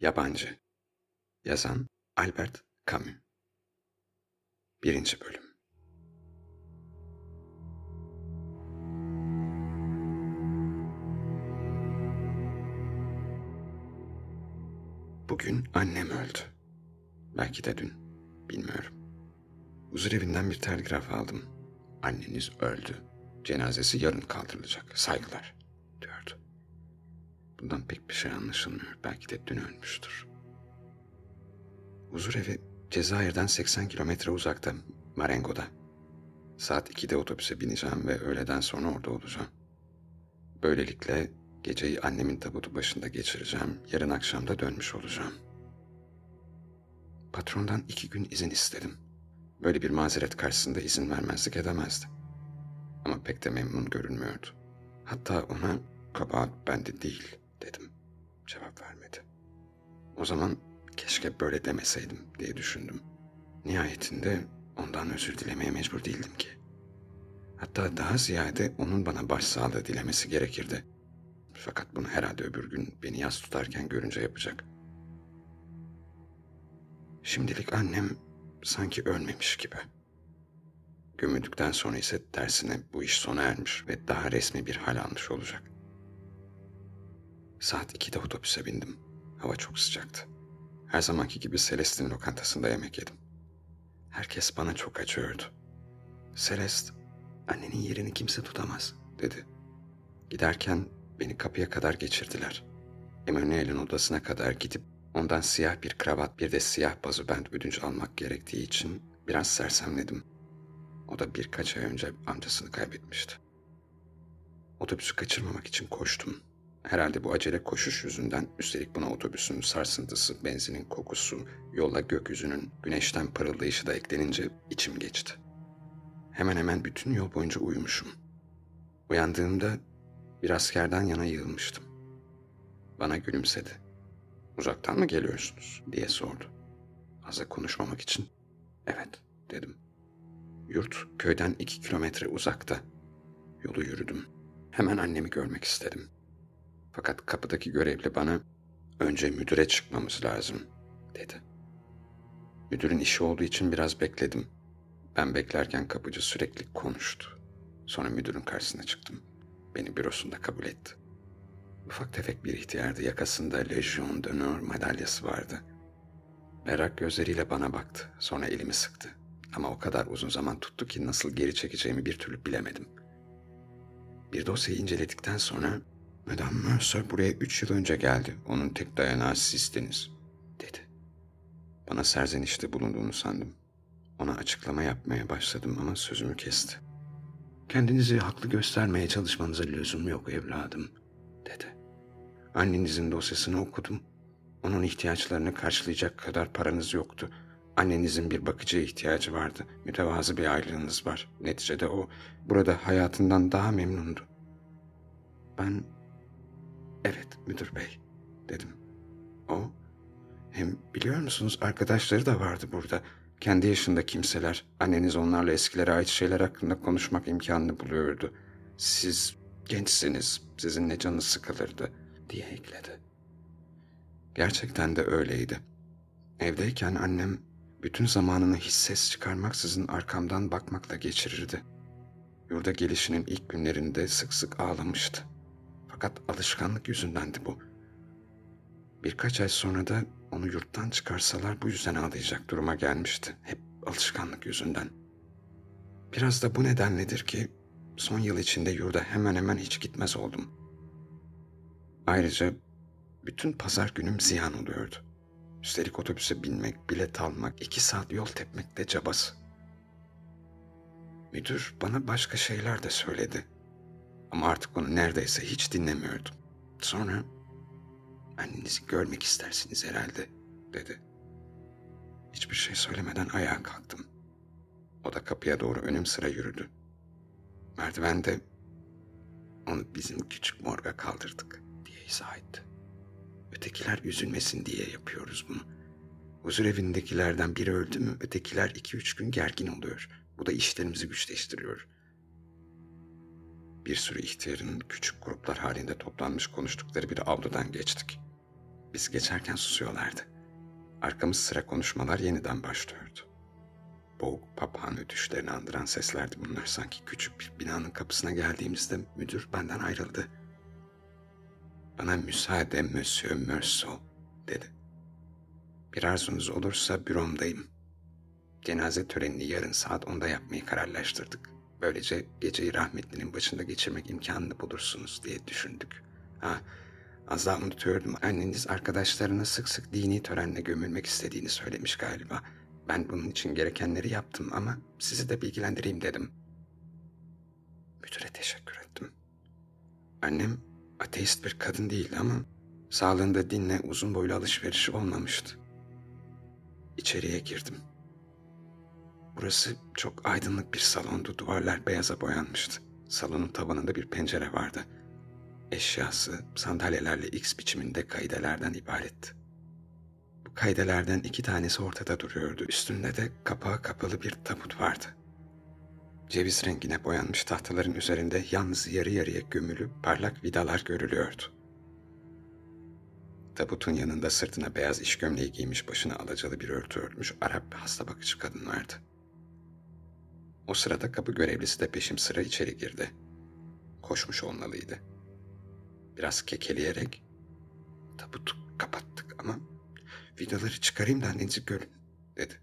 Yabancı Yazan Albert Camus Birinci Bölüm Bugün annem öldü. Belki de dün. Bilmiyorum. Huzur evinden bir telgraf aldım. Anneniz öldü. Cenazesi yarın kaldırılacak. Saygılar, diyordu. Bundan pek bir şey anlaşılmıyor. Belki de dün ölmüştür. Huzur evi Cezayir'den 80 kilometre uzakta, Marengo'da. Saat 2'de otobüse bineceğim ve öğleden sonra orada olacağım. Böylelikle geceyi annemin tabutu başında geçireceğim. Yarın akşam da dönmüş olacağım. Patrondan iki gün izin istedim. Böyle bir mazeret karşısında izin vermezlik edemezdi. Ama pek de memnun görünmüyordu. Hatta ona kabahat bende değil dedim. Cevap vermedi. O zaman keşke böyle demeseydim diye düşündüm. Nihayetinde ondan özür dilemeye mecbur değildim ki. Hatta daha ziyade onun bana başsağlığı dilemesi gerekirdi. Fakat bunu herhalde öbür gün beni yas tutarken görünce yapacak. Şimdilik annem sanki ölmemiş gibi. Gömüldükten sonra ise dersine bu iş sona ermiş ve daha resmi bir hal almış olacak. Saat 2'de otobüse bindim. Hava çok sıcaktı. Her zamanki gibi Celeste'in lokantasında yemek yedim. Herkes bana çok acıyordu. Celeste, annenin yerini kimse tutamaz, dedi. Giderken beni kapıya kadar geçirdiler. Emanuel'in odasına kadar gidip ondan siyah bir kravat bir de siyah bazubent ödünç almak gerektiği için biraz sersemledim. O da birkaç ay önce amcasını kaybetmişti. Otobüsü kaçırmamak için koştum. Herhalde bu acele koşuş yüzünden üstelik buna otobüsün sarsıntısı, benzinin kokusu, yolla gökyüzünün güneşten parıldayışı da eklenince içim geçti. Hemen hemen bütün yol boyunca uyumuşum. Uyandığımda bir askerden yana yığılmıştım. Bana gülümsedi. Uzaktan mı geliyorsunuz diye sordu. Fazla konuşmamak için evet dedim. Yurt köyden iki kilometre uzakta. Yolu yürüdüm. Hemen annemi görmek istedim. Fakat kapıdaki görevli bana önce müdüre çıkmamız lazım dedi. Müdürün işi olduğu için biraz bekledim. Ben beklerken kapıcı sürekli konuştu. Sonra müdürün karşısına çıktım. Beni bürosunda kabul etti. Ufak tefek bir ihtiyardı. Yakasında Legion d'Honneur madalyası vardı. Merak gözleriyle bana baktı. Sonra elimi sıktı. Ama o kadar uzun zaman tuttu ki nasıl geri çekeceğimi bir türlü bilemedim. Bir dosyayı inceledikten sonra Madame Mercer buraya üç yıl önce geldi. Onun tek dayanağı sizsiniz, dedi. Bana serzenişte bulunduğunu sandım. Ona açıklama yapmaya başladım ama sözümü kesti. Kendinizi haklı göstermeye çalışmanıza lüzum yok evladım, dedi. Annenizin dosyasını okudum. Onun ihtiyaçlarını karşılayacak kadar paranız yoktu. Annenizin bir bakıcıya ihtiyacı vardı. Mütevazı bir aylığınız var. Neticede o burada hayatından daha memnundu. Ben Evet müdür bey dedim. O hem biliyor musunuz arkadaşları da vardı burada. Kendi yaşında kimseler. Anneniz onlarla eskilere ait şeyler hakkında konuşmak imkanını buluyordu. Siz gençsiniz, sizinle canı sıkılırdı diye ekledi. Gerçekten de öyleydi. Evdeyken annem bütün zamanını hiç ses çıkarmaksızın arkamdan bakmakla geçirirdi. Yurda gelişinin ilk günlerinde sık sık ağlamıştı. Fakat alışkanlık yüzündendi bu. Birkaç ay sonra da onu yurttan çıkarsalar bu yüzden ağlayacak duruma gelmişti. Hep alışkanlık yüzünden. Biraz da bu nedenledir ki son yıl içinde yurda hemen hemen hiç gitmez oldum. Ayrıca bütün pazar günüm ziyan oluyordu. Üstelik otobüse binmek, bilet almak, iki saat yol tepmek de cabası. Müdür bana başka şeyler de söyledi. Ama artık onu neredeyse hiç dinlemiyordum. Sonra annenizi görmek istersiniz herhalde dedi. Hiçbir şey söylemeden ayağa kalktım. O da kapıya doğru önüm sıra yürüdü. Merdivende onu bizim küçük morga kaldırdık diye izah etti. Ötekiler üzülmesin diye yapıyoruz bunu. Huzur evindekilerden biri öldü mü ötekiler iki üç gün gergin oluyor. Bu da işlerimizi güçleştiriyor.'' Bir sürü ihtiyarın küçük gruplar halinde toplanmış konuştukları bir avludan geçtik. Biz geçerken susuyorlardı. Arkamız sıra konuşmalar yeniden başlıyordu. Boğuk papağan ötüşlerini andıran seslerdi bunlar. Sanki küçük bir binanın kapısına geldiğimizde müdür benden ayrıldı. Bana müsaade Monsieur Meursault dedi. Bir arzunuz olursa büromdayım. Cenaze törenini yarın saat 10'da yapmayı kararlaştırdık. Böylece geceyi rahmetlinin başında geçirmek imkanını bulursunuz diye düşündük. Ha, az daha unutuyordum. Anneniz arkadaşlarına sık sık dini törenle gömülmek istediğini söylemiş galiba. Ben bunun için gerekenleri yaptım ama sizi de bilgilendireyim dedim. Müdüre teşekkür ettim. Annem ateist bir kadın değildi ama sağlığında dinle uzun boylu alışverişi olmamıştı. İçeriye girdim. Burası çok aydınlık bir salondu. Duvarlar beyaza boyanmıştı. Salonun tavanında bir pencere vardı. Eşyası sandalyelerle X biçiminde kaidelerden ibaretti. Bu kaidelerden iki tanesi ortada duruyordu. Üstünde de kapağı kapalı bir tabut vardı. Ceviz rengine boyanmış tahtaların üzerinde yalnız yarı yarıya gömülü parlak vidalar görülüyordu. Tabutun yanında sırtına beyaz iş gömleği giymiş başına alacalı bir örtü örtmüş Arap hasta bakıcı kadın vardı. O sırada kapı görevlisi de peşim sıra içeri girdi. Koşmuş olmalıydı. Biraz kekeleyerek tabutu kapattık ama vidaları çıkarayım da annenizi görün dedi.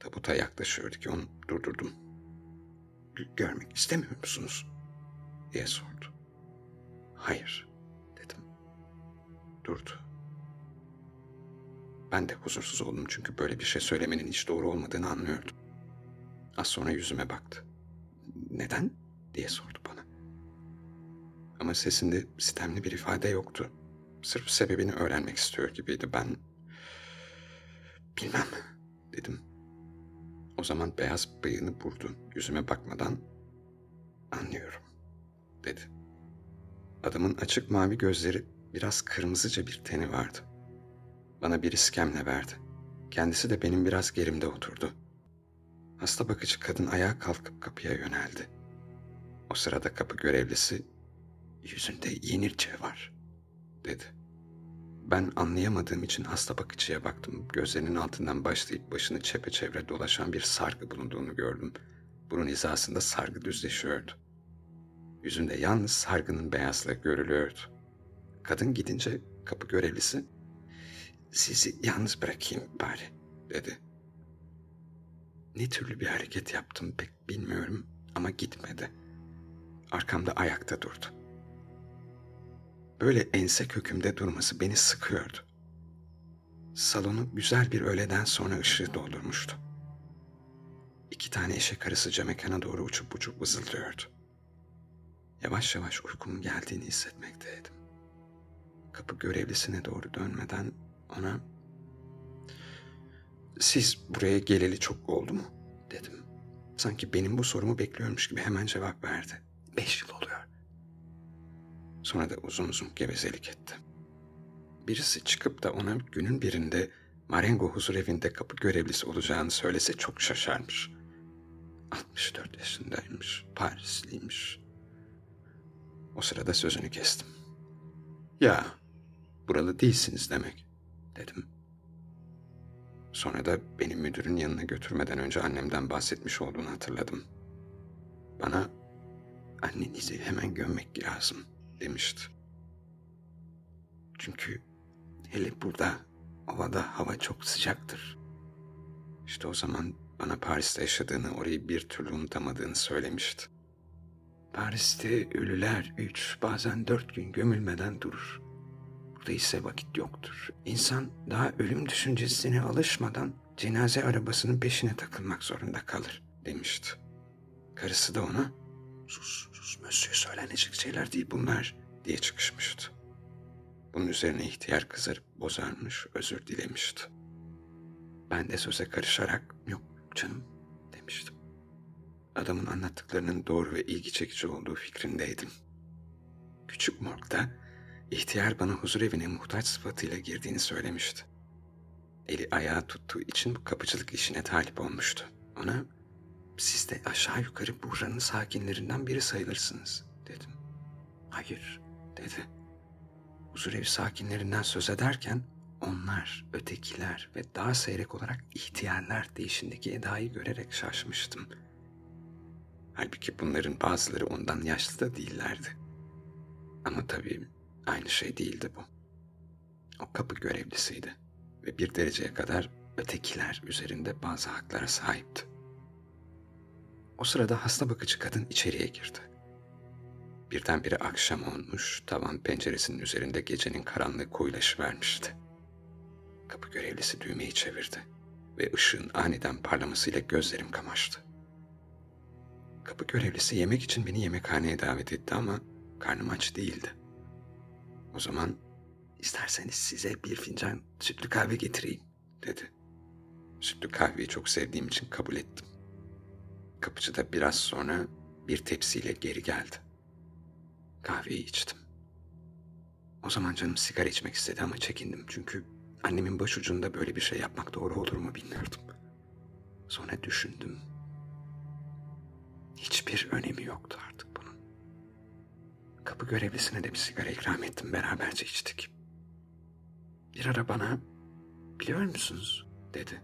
Tabuta yaklaşıyordu ki onu durdurdum. Görmek istemiyor musunuz? diye sordu. Hayır dedim. Durdu. Ben de huzursuz oldum çünkü böyle bir şey söylemenin hiç doğru olmadığını anlıyordum. Az sonra yüzüme baktı. Neden? diye sordu bana. Ama sesinde sitemli bir ifade yoktu. Sırf sebebini öğrenmek istiyor gibiydi. Ben bilmem dedim. O zaman beyaz bıyığını burdu. Yüzüme bakmadan anlıyorum dedi. Adamın açık mavi gözleri biraz kırmızıca bir teni vardı. Bana bir iskemle verdi. Kendisi de benim biraz gerimde oturdu. Hasta bakıcı kadın ayağa kalkıp kapıya yöneldi. O sırada kapı görevlisi yüzünde yenirce var dedi. Ben anlayamadığım için hasta bakıcıya baktım. Gözlerinin altından başlayıp başını çepeçevre dolaşan bir sargı bulunduğunu gördüm. Bunun hizasında sargı düzleşiyordu. Yüzünde yalnız sargının beyazlığı görülüyordu. Kadın gidince kapı görevlisi sizi yalnız bırakayım bari dedi. Ne türlü bir hareket yaptım pek bilmiyorum ama gitmedi. Arkamda ayakta durdu. Böyle ense kökümde durması beni sıkıyordu. Salonu güzel bir öğleden sonra ışığı doldurmuştu. İki tane eşek arısı mekana doğru uçup uçup vızıldıyordu. Yavaş yavaş uykumun geldiğini hissetmekteydim. Kapı görevlisine doğru dönmeden ona siz buraya geleli çok oldu mu? dedim. Sanki benim bu sorumu bekliyormuş gibi hemen cevap verdi. Beş yıl oluyor. Sonra da uzun uzun gevezelik etti. Birisi çıkıp da ona günün birinde Marengo huzur evinde kapı görevlisi olacağını söylese çok şaşarmış. 64 yaşındaymış, Parisliymiş. O sırada sözünü kestim. Ya, buralı değilsiniz demek, dedim. Sonra da beni müdürün yanına götürmeden önce annemden bahsetmiş olduğunu hatırladım. Bana annenizi hemen gömmek lazım demişti. Çünkü hele burada ovada hava çok sıcaktır. İşte o zaman bana Paris'te yaşadığını, orayı bir türlü unutamadığını söylemişti. Paris'te ölüler üç, bazen dört gün gömülmeden durur. Burada ise vakit yoktur. İnsan daha ölüm düşüncesine alışmadan cenaze arabasının peşine takılmak zorunda kalır demişti. Karısı da ona sus sus Mösyö söylenecek şeyler değil bunlar diye çıkışmıştı. Bunun üzerine ihtiyar kızarıp bozarmış özür dilemişti. Ben de söze karışarak yok canım demiştim. Adamın anlattıklarının doğru ve ilgi çekici olduğu fikrindeydim. Küçük morgda İhtiyar bana huzur evine muhtaç sıfatıyla girdiğini söylemişti. Eli ayağı tuttuğu için bu kapıcılık işine talip olmuştu. Ona siz de aşağı yukarı buranın sakinlerinden biri sayılırsınız dedim. Hayır dedi. huzurevi sakinlerinden söz ederken onlar, ötekiler ve daha seyrek olarak ihtiyarlar değişindeki Eda'yı görerek şaşmıştım. Halbuki bunların bazıları ondan yaşlı da değillerdi. Ama tabii aynı şey değildi bu. O kapı görevlisiydi ve bir dereceye kadar ötekiler üzerinde bazı haklara sahipti. O sırada hasta bakıcı kadın içeriye girdi. Birdenbire akşam olmuş, tavan penceresinin üzerinde gecenin karanlığı koyulaşıvermişti. Kapı görevlisi düğmeyi çevirdi ve ışığın aniden parlamasıyla gözlerim kamaştı. Kapı görevlisi yemek için beni yemekhaneye davet etti ama karnım aç değildi. O zaman isterseniz size bir fincan sütlü kahve getireyim dedi. Sütlü kahveyi çok sevdiğim için kabul ettim. Kapıcı da biraz sonra bir tepsiyle geri geldi. Kahveyi içtim. O zaman canım sigara içmek istedi ama çekindim çünkü annemin başucunda böyle bir şey yapmak doğru olur mu bilmiyordum. Sonra düşündüm. Hiçbir önemi yoktu artık. Kapı görevlisine de bir sigara ikram ettim. Beraberce içtik. Bir ara bana biliyor musunuz dedi.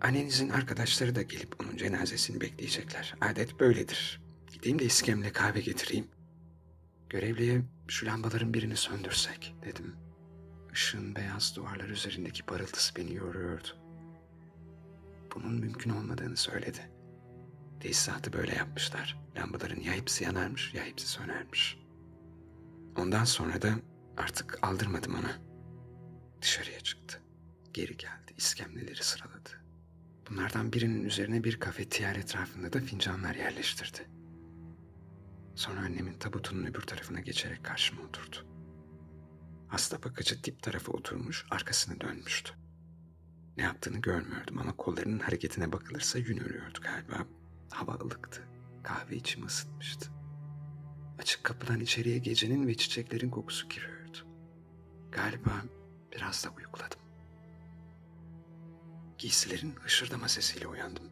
Annenizin arkadaşları da gelip onun cenazesini bekleyecekler. Adet böyledir. Gideyim de iskemle kahve getireyim. Görevliye şu lambaların birini söndürsek dedim. Işığın beyaz duvarlar üzerindeki parıltısı beni yoruyordu. Bunun mümkün olmadığını söyledi. Tesisatı böyle yapmışlar. Lambaların ya hepsi yanarmış ya hepsi sönermiş. Ondan sonra da artık aldırmadım ona. Dışarıya çıktı. Geri geldi, iskemleleri sıraladı. Bunlardan birinin üzerine bir kafetiyer etrafında da fincanlar yerleştirdi. Sonra annemin tabutunun öbür tarafına geçerek karşıma oturdu. Hasta bakıcı dip tarafa oturmuş, arkasını dönmüştü. Ne yaptığını görmüyordum ama kollarının hareketine bakılırsa yün örüyordu galiba. Hava ılıktı, kahve içimi ısıtmıştı. Açık kapıdan içeriye gecenin ve çiçeklerin kokusu giriyordu. Galiba biraz da uyukladım. Giysilerin hışırdama sesiyle uyandım.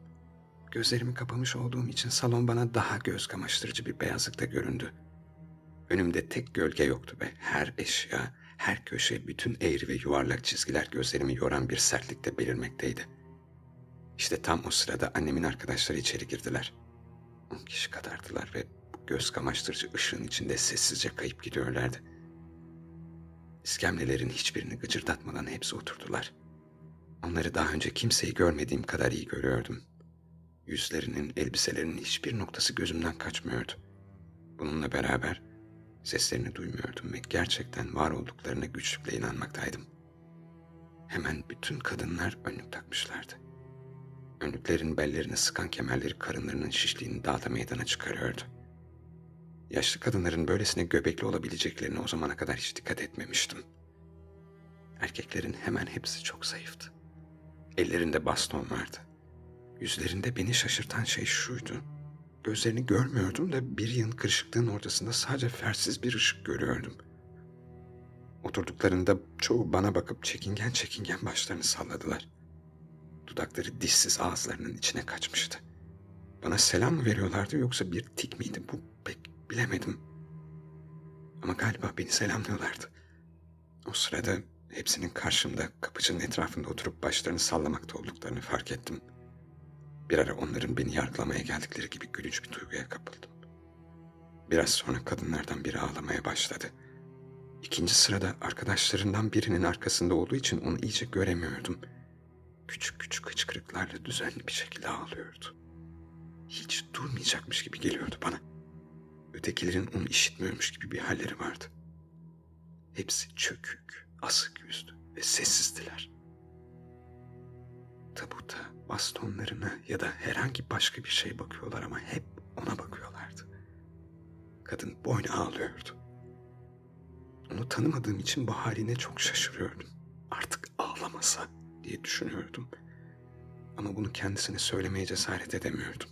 Gözlerimi kapamış olduğum için salon bana daha göz kamaştırıcı bir beyazlıkta göründü. Önümde tek gölge yoktu ve her eşya, her köşe, bütün eğri ve yuvarlak çizgiler gözlerimi yoran bir sertlikte belirmekteydi. İşte tam o sırada annemin arkadaşları içeri girdiler. On kişi kadardılar ve göz kamaştırıcı ışığın içinde sessizce kayıp gidiyorlardı. İskemlelerin hiçbirini gıcırdatmadan hepsi oturdular. Onları daha önce kimseyi görmediğim kadar iyi görüyordum. Yüzlerinin, elbiselerinin hiçbir noktası gözümden kaçmıyordu. Bununla beraber seslerini duymuyordum ve gerçekten var olduklarına güçlükle inanmaktaydım. Hemen bütün kadınlar önlük takmışlardı. Önlüklerin bellerini sıkan kemerleri karınlarının şişliğini daha da meydana çıkarıyordu. Yaşlı kadınların böylesine göbekli olabileceklerine o zamana kadar hiç dikkat etmemiştim. Erkeklerin hemen hepsi çok zayıftı. Ellerinde baston vardı. Yüzlerinde beni şaşırtan şey şuydu. Gözlerini görmüyordum da bir yığın kırışıklığın ortasında sadece fersiz bir ışık görüyordum. Oturduklarında çoğu bana bakıp çekingen çekingen başlarını salladılar. Dudakları dişsiz ağızlarının içine kaçmıştı. Bana selam mı veriyorlardı yoksa bir tik miydi bu pek bilemedim. Ama galiba beni selamlıyorlardı. O sırada hepsinin karşımda kapıcının etrafında oturup başlarını sallamakta olduklarını fark ettim. Bir ara onların beni yargılamaya geldikleri gibi gülünç bir duyguya kapıldım. Biraz sonra kadınlardan biri ağlamaya başladı. İkinci sırada arkadaşlarından birinin arkasında olduğu için onu iyice göremiyordum. Küçük küçük hıçkırıklarla düzenli bir şekilde ağlıyordu. Hiç durmayacakmış gibi geliyordu bana. Ötekilerin onu işitmiyormuş gibi bir halleri vardı. Hepsi çökük, asık yüzlü ve sessizdiler. Tabuta, bastonlarına ya da herhangi başka bir şey bakıyorlar ama hep ona bakıyorlardı. Kadın boynu ağlıyordu. Onu tanımadığım için bu haline çok şaşırıyordum. Artık ağlamasa diye düşünüyordum. Ama bunu kendisine söylemeye cesaret edemiyordum.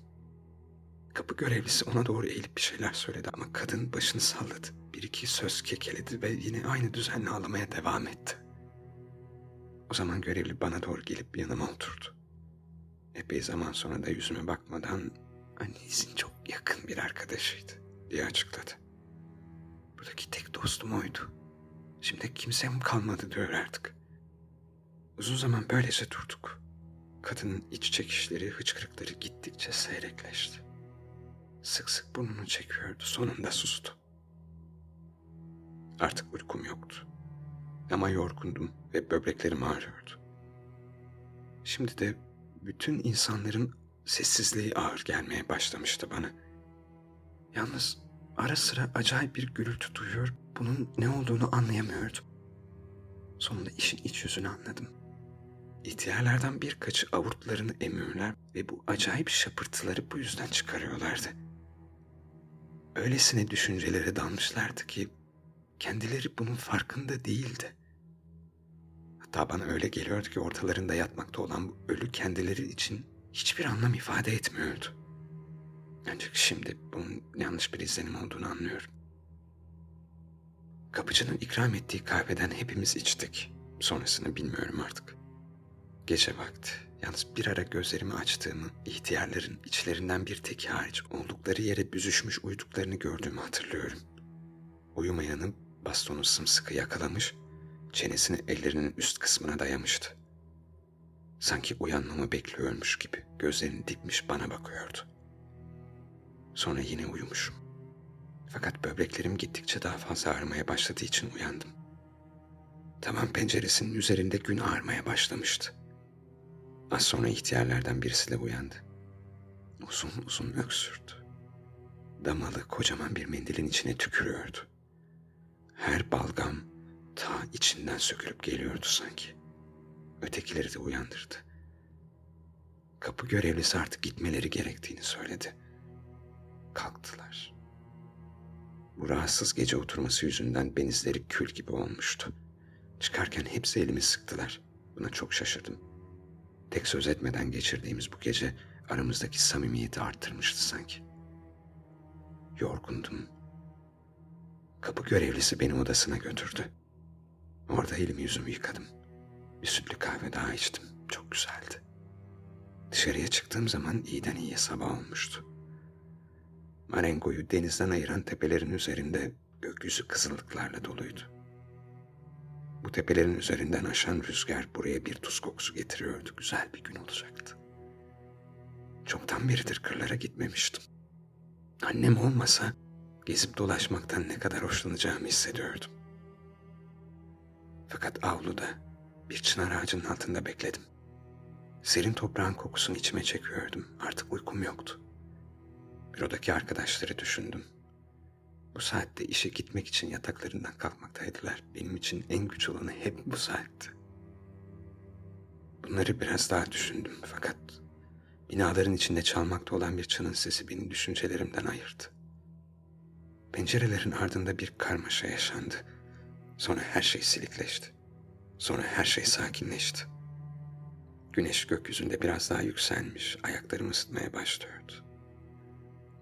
Kapı görevlisi ona doğru eğilip bir şeyler söyledi ama kadın başını salladı. Bir iki söz kekeledi ve yine aynı düzenle ağlamaya devam etti. O zaman görevli bana doğru gelip yanıma oturdu. Epey zaman sonra da yüzüme bakmadan annenizin çok yakın bir arkadaşıydı diye açıkladı. Buradaki tek dostum oydu. Şimdi kimsem kalmadı diyor artık. Uzun zaman böylece durduk. Kadının iç çekişleri, hıçkırıkları gittikçe seyrekleşti. Sık sık burnunu çekiyordu, sonunda sustu. Artık uykum yoktu. Ama yorgundum ve böbreklerim ağrıyordu. Şimdi de bütün insanların sessizliği ağır gelmeye başlamıştı bana. Yalnız ara sıra acayip bir gürültü duyuyor, bunun ne olduğunu anlayamıyordum. Sonunda işin iç yüzünü anladım. İhtiyarlardan birkaçı avurtlarını emiyorlar ve bu acayip şapırtıları bu yüzden çıkarıyorlardı. Öylesine düşüncelere dalmışlardı ki kendileri bunun farkında değildi. Hatta bana öyle geliyordu ki ortalarında yatmakta olan bu ölü kendileri için hiçbir anlam ifade etmiyordu. Ancak şimdi bunun yanlış bir izlenim olduğunu anlıyorum. Kapıcının ikram ettiği kahveden hepimiz içtik. Sonrasını bilmiyorum artık. Gece vakti. Yalnız bir ara gözlerimi açtığımı, ihtiyarların içlerinden bir tek hariç oldukları yere büzüşmüş uyuduklarını gördüğümü hatırlıyorum. Uyumayanı bastonu sımsıkı yakalamış, çenesini ellerinin üst kısmına dayamıştı. Sanki uyanmamı bekliyormuş gibi gözlerini dikmiş bana bakıyordu. Sonra yine uyumuşum. Fakat böbreklerim gittikçe daha fazla ağrımaya başladığı için uyandım. Tavan penceresinin üzerinde gün ağarmaya başlamıştı. Az sonra ihtiyarlardan birisi de uyandı. Uzun uzun öksürdü. Damalı kocaman bir mendilin içine tükürüyordu. Her balgam ta içinden sökülüp geliyordu sanki. Ötekileri de uyandırdı. Kapı görevlisi artık gitmeleri gerektiğini söyledi. Kalktılar. Bu rahatsız gece oturması yüzünden benizleri kül gibi olmuştu. Çıkarken hepsi elimi sıktılar. Buna çok şaşırdım. Tek söz etmeden geçirdiğimiz bu gece aramızdaki samimiyeti arttırmıştı sanki. Yorgundum. Kapı görevlisi beni odasına götürdü. Orada elimi yüzümü yıkadım. Bir sütlü kahve daha içtim. Çok güzeldi. Dışarıya çıktığım zaman iyiden iyiye sabah olmuştu. Marengo'yu denizden ayıran tepelerin üzerinde gökyüzü kızıllıklarla doluydu. Bu tepelerin üzerinden aşan rüzgar buraya bir tuz kokusu getiriyordu. Güzel bir gün olacaktı. Çoktan beridir kırlara gitmemiştim. Annem olmasa gezip dolaşmaktan ne kadar hoşlanacağımı hissediyordum. Fakat avluda bir çınar ağacının altında bekledim. Serin toprağın kokusunu içime çekiyordum. Artık uykum yoktu. Bürodaki arkadaşları düşündüm. Bu saatte işe gitmek için yataklarından kalkmaktaydılar. Benim için en güç olanı hep bu saatti. Bunları biraz daha düşündüm fakat binaların içinde çalmakta olan bir çının sesi beni düşüncelerimden ayırdı. Pencerelerin ardında bir karmaşa yaşandı. Sonra her şey silikleşti. Sonra her şey sakinleşti. Güneş gökyüzünde biraz daha yükselmiş, ayaklarımı ısıtmaya başlıyordu.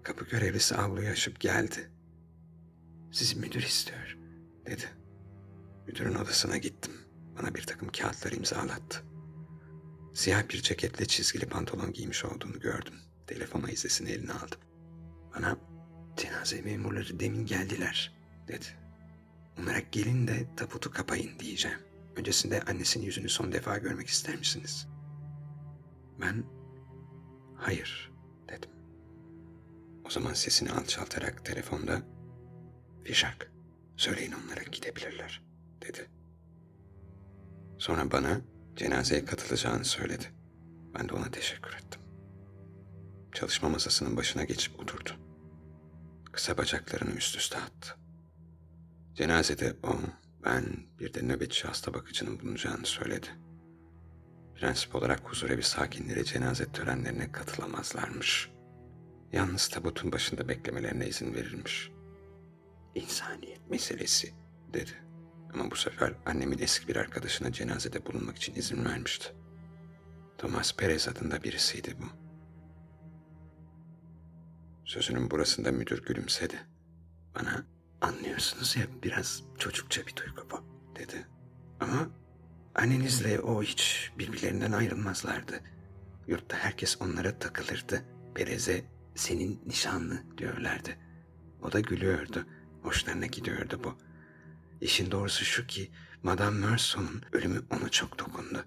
Kapı görevlisi avluyu aşıp geldi. Sizi müdür istiyor, dedi. Müdürün odasına gittim. Bana bir takım kağıtlar imzalattı. Siyah bir ceketle çizgili pantolon giymiş olduğunu gördüm. Telefon izlesini eline aldım. Bana cenaze memurları demin geldiler, dedi. Onlara gelin de taputu kapayın diyeceğim. Öncesinde annesinin yüzünü son defa görmek ister misiniz? Ben hayır dedim. O zaman sesini alçaltarak telefonda Fişak söyleyin onlara gidebilirler dedi. Sonra bana cenazeye katılacağını söyledi. Ben de ona teşekkür ettim. Çalışma masasının başına geçip oturdu. Kısa bacaklarını üst üste attı. Cenazede o, ben bir de nöbetçi hasta bakıcının bulunacağını söyledi. Prensip olarak huzurevi sakinleri cenaze törenlerine katılamazlarmış. Yalnız tabutun başında beklemelerine izin verilmiş. İnsaniyet meselesi dedi. Ama bu sefer annemin eski bir arkadaşına cenazede bulunmak için izin vermişti. Thomas Perez adında birisiydi bu. Sözünün burasında müdür gülümsedi. Bana anlıyorsunuz ya biraz çocukça bir duygu bu dedi. Ama annenizle o hiç birbirlerinden ayrılmazlardı. Yurtta herkes onlara takılırdı. Perez'e senin nişanlı diyorlardı. O da gülüyordu. Hoşlarına gidiyordu bu. İşin doğrusu şu ki Madame Merson'un ölümü ona çok dokundu.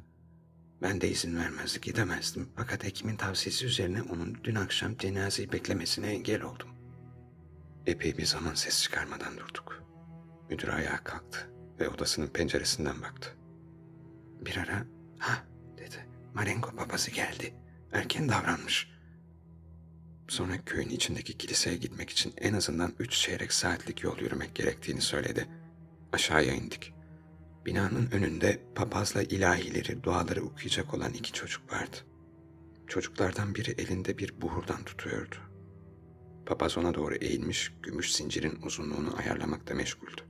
Ben de izin vermezdi gidemezdim fakat hekimin tavsiyesi üzerine onun dün akşam cenazeyi beklemesine engel oldum. Epey bir zaman ses çıkarmadan durduk. Müdür ayağa kalktı ve odasının penceresinden baktı. Bir ara ha dedi. Marengo babası geldi. Erken davranmış. Sonra köyün içindeki kiliseye gitmek için en azından üç çeyrek saatlik yol yürümek gerektiğini söyledi. Aşağıya indik. Binanın önünde papazla ilahileri, duaları okuyacak olan iki çocuk vardı. Çocuklardan biri elinde bir buhurdan tutuyordu. Papaz ona doğru eğilmiş, gümüş zincirin uzunluğunu ayarlamakta meşguldü.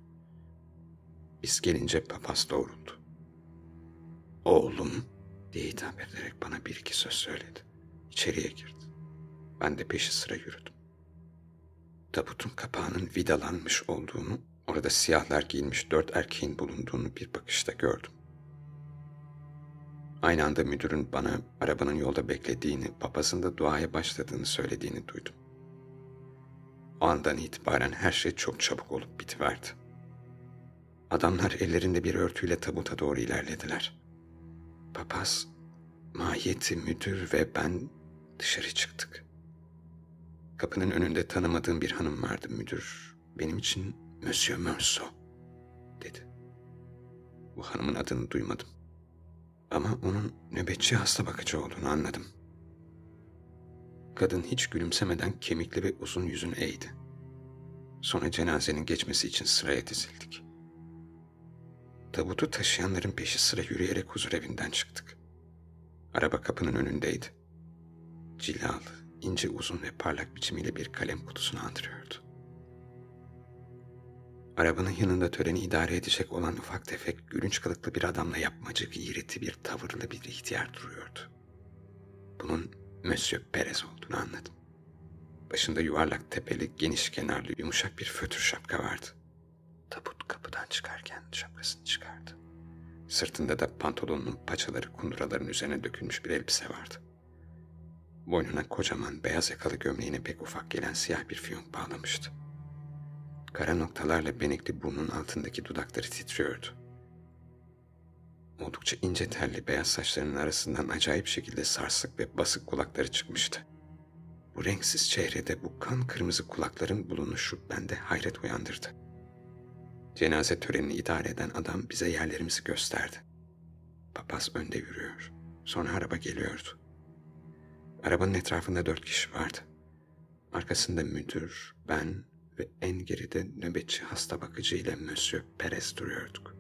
Biz gelince papaz doğruldu. Oğlum diye hitap ederek bana bir iki söz söyledi. İçeriye girdi. Ben de peşi sıra yürüdüm. Tabutun kapağının vidalanmış olduğunu, orada siyahlar giyinmiş dört erkeğin bulunduğunu bir bakışta gördüm. Aynı anda müdürün bana arabanın yolda beklediğini, papazın da duaya başladığını söylediğini duydum. O andan itibaren her şey çok çabuk olup bitiverdi. Adamlar ellerinde bir örtüyle tabuta doğru ilerlediler. Papaz, mahiyeti müdür ve ben dışarı çıktık. Kapının önünde tanımadığım bir hanım vardı müdür. Benim için Monsieur Merceau dedi. Bu hanımın adını duymadım. Ama onun nöbetçi hasta bakıcı olduğunu anladım. Kadın hiç gülümsemeden kemikli ve uzun yüzünü eğdi. Sonra cenazenin geçmesi için sıraya dizildik. Tabutu taşıyanların peşi sıra yürüyerek huzur evinden çıktık. Araba kapının önündeydi. Cilalı, ince uzun ve parlak biçimiyle bir kalem kutusunu andırıyordu. Arabanın yanında töreni idare edecek olan ufak tefek, gülünç kılıklı bir adamla yapmacık, iğreti bir tavırlı bir ihtiyar duruyordu. Bunun Monsieur Perez olduğunu anladım. Başında yuvarlak tepeli, geniş kenarlı, yumuşak bir fötür şapka vardı. Tabut kapıdan çıkarken şapkasını çıkardı. Sırtında da pantolonunun paçaları kunduraların üzerine dökülmüş bir elbise vardı. Boynuna kocaman beyaz yakalı gömleğine pek ufak gelen siyah bir fiyonk bağlamıştı. Kara noktalarla benekli burnun altındaki dudakları titriyordu. Oldukça ince telli beyaz saçlarının arasından acayip şekilde sarsık ve basık kulakları çıkmıştı. Bu renksiz çehrede bu kan kırmızı kulakların bulunuşu bende hayret uyandırdı. Cenaze törenini idare eden adam bize yerlerimizi gösterdi. Papaz önde yürüyor. Sonra araba geliyordu. Arabanın etrafında dört kişi vardı. Arkasında müdür, ben ve en geride nöbetçi hasta bakıcı ile Monsieur Perez duruyorduk.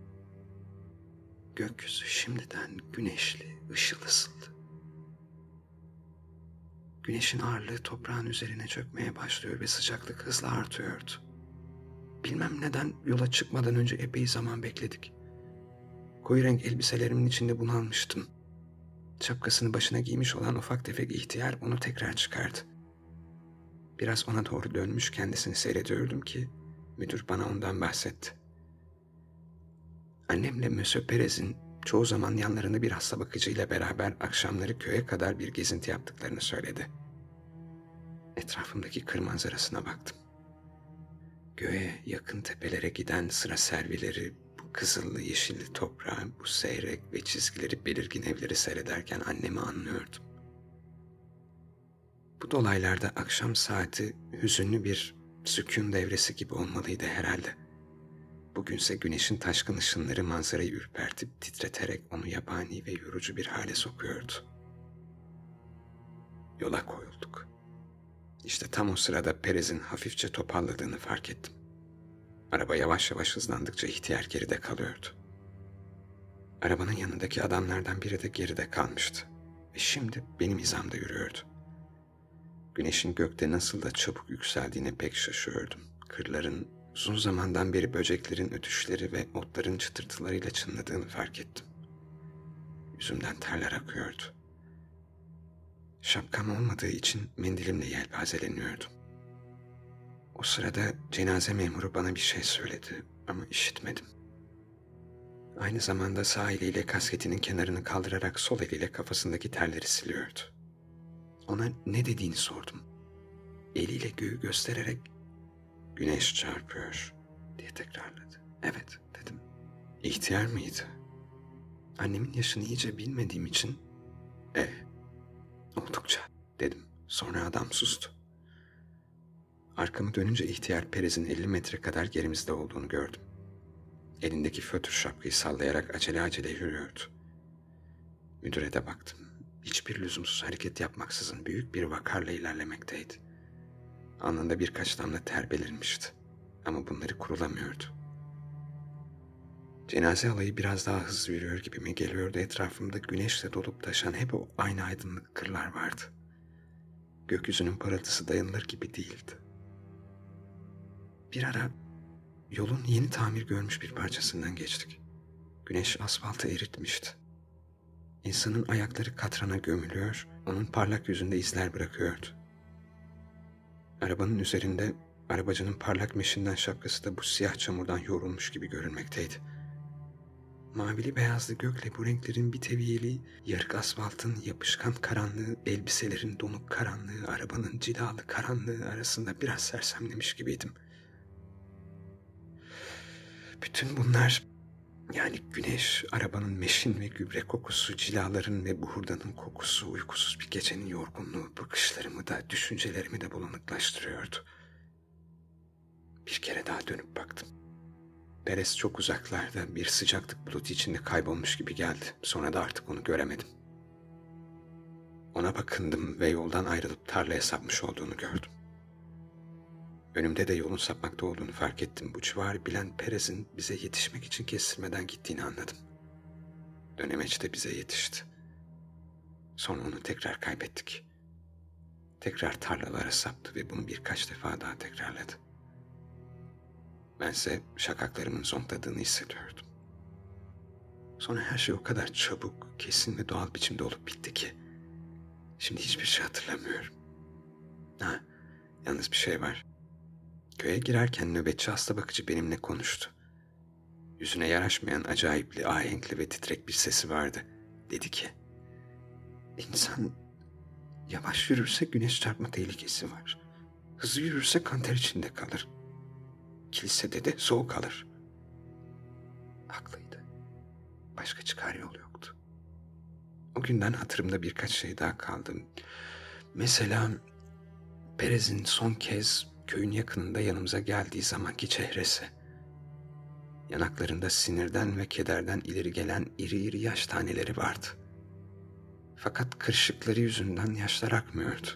Gökyüzü şimdiden güneşli, ışıl ısıldı. Güneşin ağırlığı toprağın üzerine çökmeye başlıyor ve sıcaklık hızla artıyordu. Bilmem neden yola çıkmadan önce epey zaman bekledik. Koyu renk elbiselerimin içinde bunalmıştım. Şapkasını başına giymiş olan ufak tefek ihtiyar onu tekrar çıkardı. Biraz ona doğru dönmüş kendisini seyrediyordum ki müdür bana ondan bahsetti. Annemle Monsieur Perez'in çoğu zaman yanlarında bir hasta bakıcıyla beraber akşamları köye kadar bir gezinti yaptıklarını söyledi. Etrafımdaki kır manzarasına baktım. Göğe yakın tepelere giden sıra servileri, kızıllı yeşilli toprağı, bu seyrek ve çizgileri belirgin evleri seyrederken annemi anlıyordum. Bu dolaylarda akşam saati hüzünlü bir sükun devresi gibi olmalıydı herhalde. Bugünse güneşin taşkın ışınları manzarayı ürpertip titreterek onu yabani ve yorucu bir hale sokuyordu. Yola koyulduk. İşte tam o sırada Perez'in hafifçe toparladığını fark ettim. Araba yavaş yavaş hızlandıkça ihtiyar geride kalıyordu. Arabanın yanındaki adamlardan biri de geride kalmıştı. Ve şimdi benim hizamda yürüyordu. Güneşin gökte nasıl da çabuk yükseldiğine pek şaşıyordum. Kırların uzun zamandan beri böceklerin ötüşleri ve otların çıtırtılarıyla çınladığını fark ettim. Yüzümden terler akıyordu. Şapkam olmadığı için mendilimle yelpazeleniyordum. O sırada cenaze memuru bana bir şey söyledi ama işitmedim. Aynı zamanda sağ eliyle kasketinin kenarını kaldırarak sol eliyle kafasındaki terleri siliyordu. Ona ne dediğini sordum. Eliyle göğü göstererek güneş çarpıyor diye tekrarladı. Evet dedim. İhtiyar mıydı? Annemin yaşını iyice bilmediğim için e oldukça dedim. Sonra adam sustu. Arkamı dönünce ihtiyar Perez'in 50 metre kadar gerimizde olduğunu gördüm. Elindeki fötr şapkayı sallayarak acele acele yürüyordu. Müdüre de baktım. Hiçbir lüzumsuz hareket yapmaksızın büyük bir vakarla ilerlemekteydi. Anında birkaç damla ter belirmişti. Ama bunları kurulamıyordu. Cenaze alayı biraz daha hızlı yürüyor gibi mi geliyordu etrafımda güneşle dolup taşan hep o aynı aydınlık kırlar vardı. Gökyüzünün parıltısı dayanılır gibi değildi. Bir ara yolun yeni tamir görmüş bir parçasından geçtik. Güneş asfaltı eritmişti. İnsanın ayakları katrana gömülüyor, onun parlak yüzünde izler bırakıyordu. Arabanın üzerinde arabacının parlak meşinden şapkası da bu siyah çamurdan yoğrulmuş gibi görünmekteydi. Mavili beyazlı gökle bu renklerin bir teviyeliği, yarık asfaltın yapışkan karanlığı, elbiselerin donuk karanlığı, arabanın cilalı karanlığı arasında biraz sersemlemiş gibiydim. Bütün bunlar yani güneş, arabanın meşin ve gübre kokusu, cilaların ve buhurdanın kokusu, uykusuz bir gecenin yorgunluğu bakışlarımı da, düşüncelerimi de bulanıklaştırıyordu. Bir kere daha dönüp baktım. Perez çok uzaklarda bir sıcaklık bulutu içinde kaybolmuş gibi geldi. Sonra da artık onu göremedim. Ona bakındım ve yoldan ayrılıp tarlaya sapmış olduğunu gördüm. Önümde de yolun sapmakta olduğunu fark ettim. Bu civarı bilen Perez'in bize yetişmek için kestirmeden gittiğini anladım. Dönemeç de bize yetişti. Sonra onu tekrar kaybettik. Tekrar tarlalara saptı ve bunu birkaç defa daha tekrarladı. Bense şakaklarımın zonkladığını hissediyordum. Sonra her şey o kadar çabuk, kesin ve doğal biçimde olup bitti ki. Şimdi hiçbir şey hatırlamıyorum. Ha, yalnız bir şey var. Köye girerken nöbetçi hasta bakıcı benimle konuştu. Yüzüne yaraşmayan acayipli, ahenkli ve titrek bir sesi vardı. Dedi ki, İnsan yavaş yürürse güneş çarpma tehlikesi var. Hızlı yürürse kanter içinde kalır. Kilisede de soğuk kalır. Haklıydı. Başka çıkar yol yoktu. O günden hatırımda birkaç şey daha kaldı. Mesela Perez'in son kez köyün yakınında yanımıza geldiği zamanki çehresi. Yanaklarında sinirden ve kederden ileri gelen iri iri yaş taneleri vardı. Fakat kırışıkları yüzünden yaşlar akmıyordu.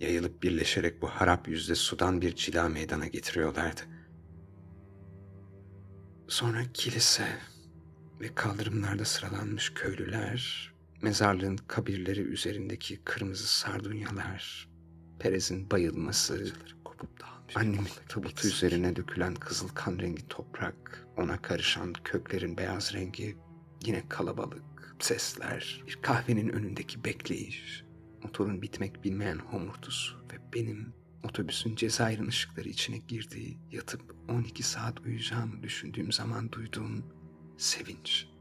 Yayılıp birleşerek bu harap yüzde sudan bir cila meydana getiriyorlardı. Sonra kilise ve kaldırımlarda sıralanmış köylüler, mezarlığın kabirleri üzerindeki kırmızı sardunyalar, Perez'in bayılması, kopup dağılmış. Annemin tabutu üzerine dökülen kızıl kan rengi toprak, ona karışan köklerin beyaz rengi, yine kalabalık, sesler, bir kahvenin önündeki bekleyiş, motorun bitmek bilmeyen homurtusu ve benim otobüsün Cezayir'in ışıkları içine girdiği, yatıp 12 saat uyuyacağımı düşündüğüm zaman duyduğum sevinç.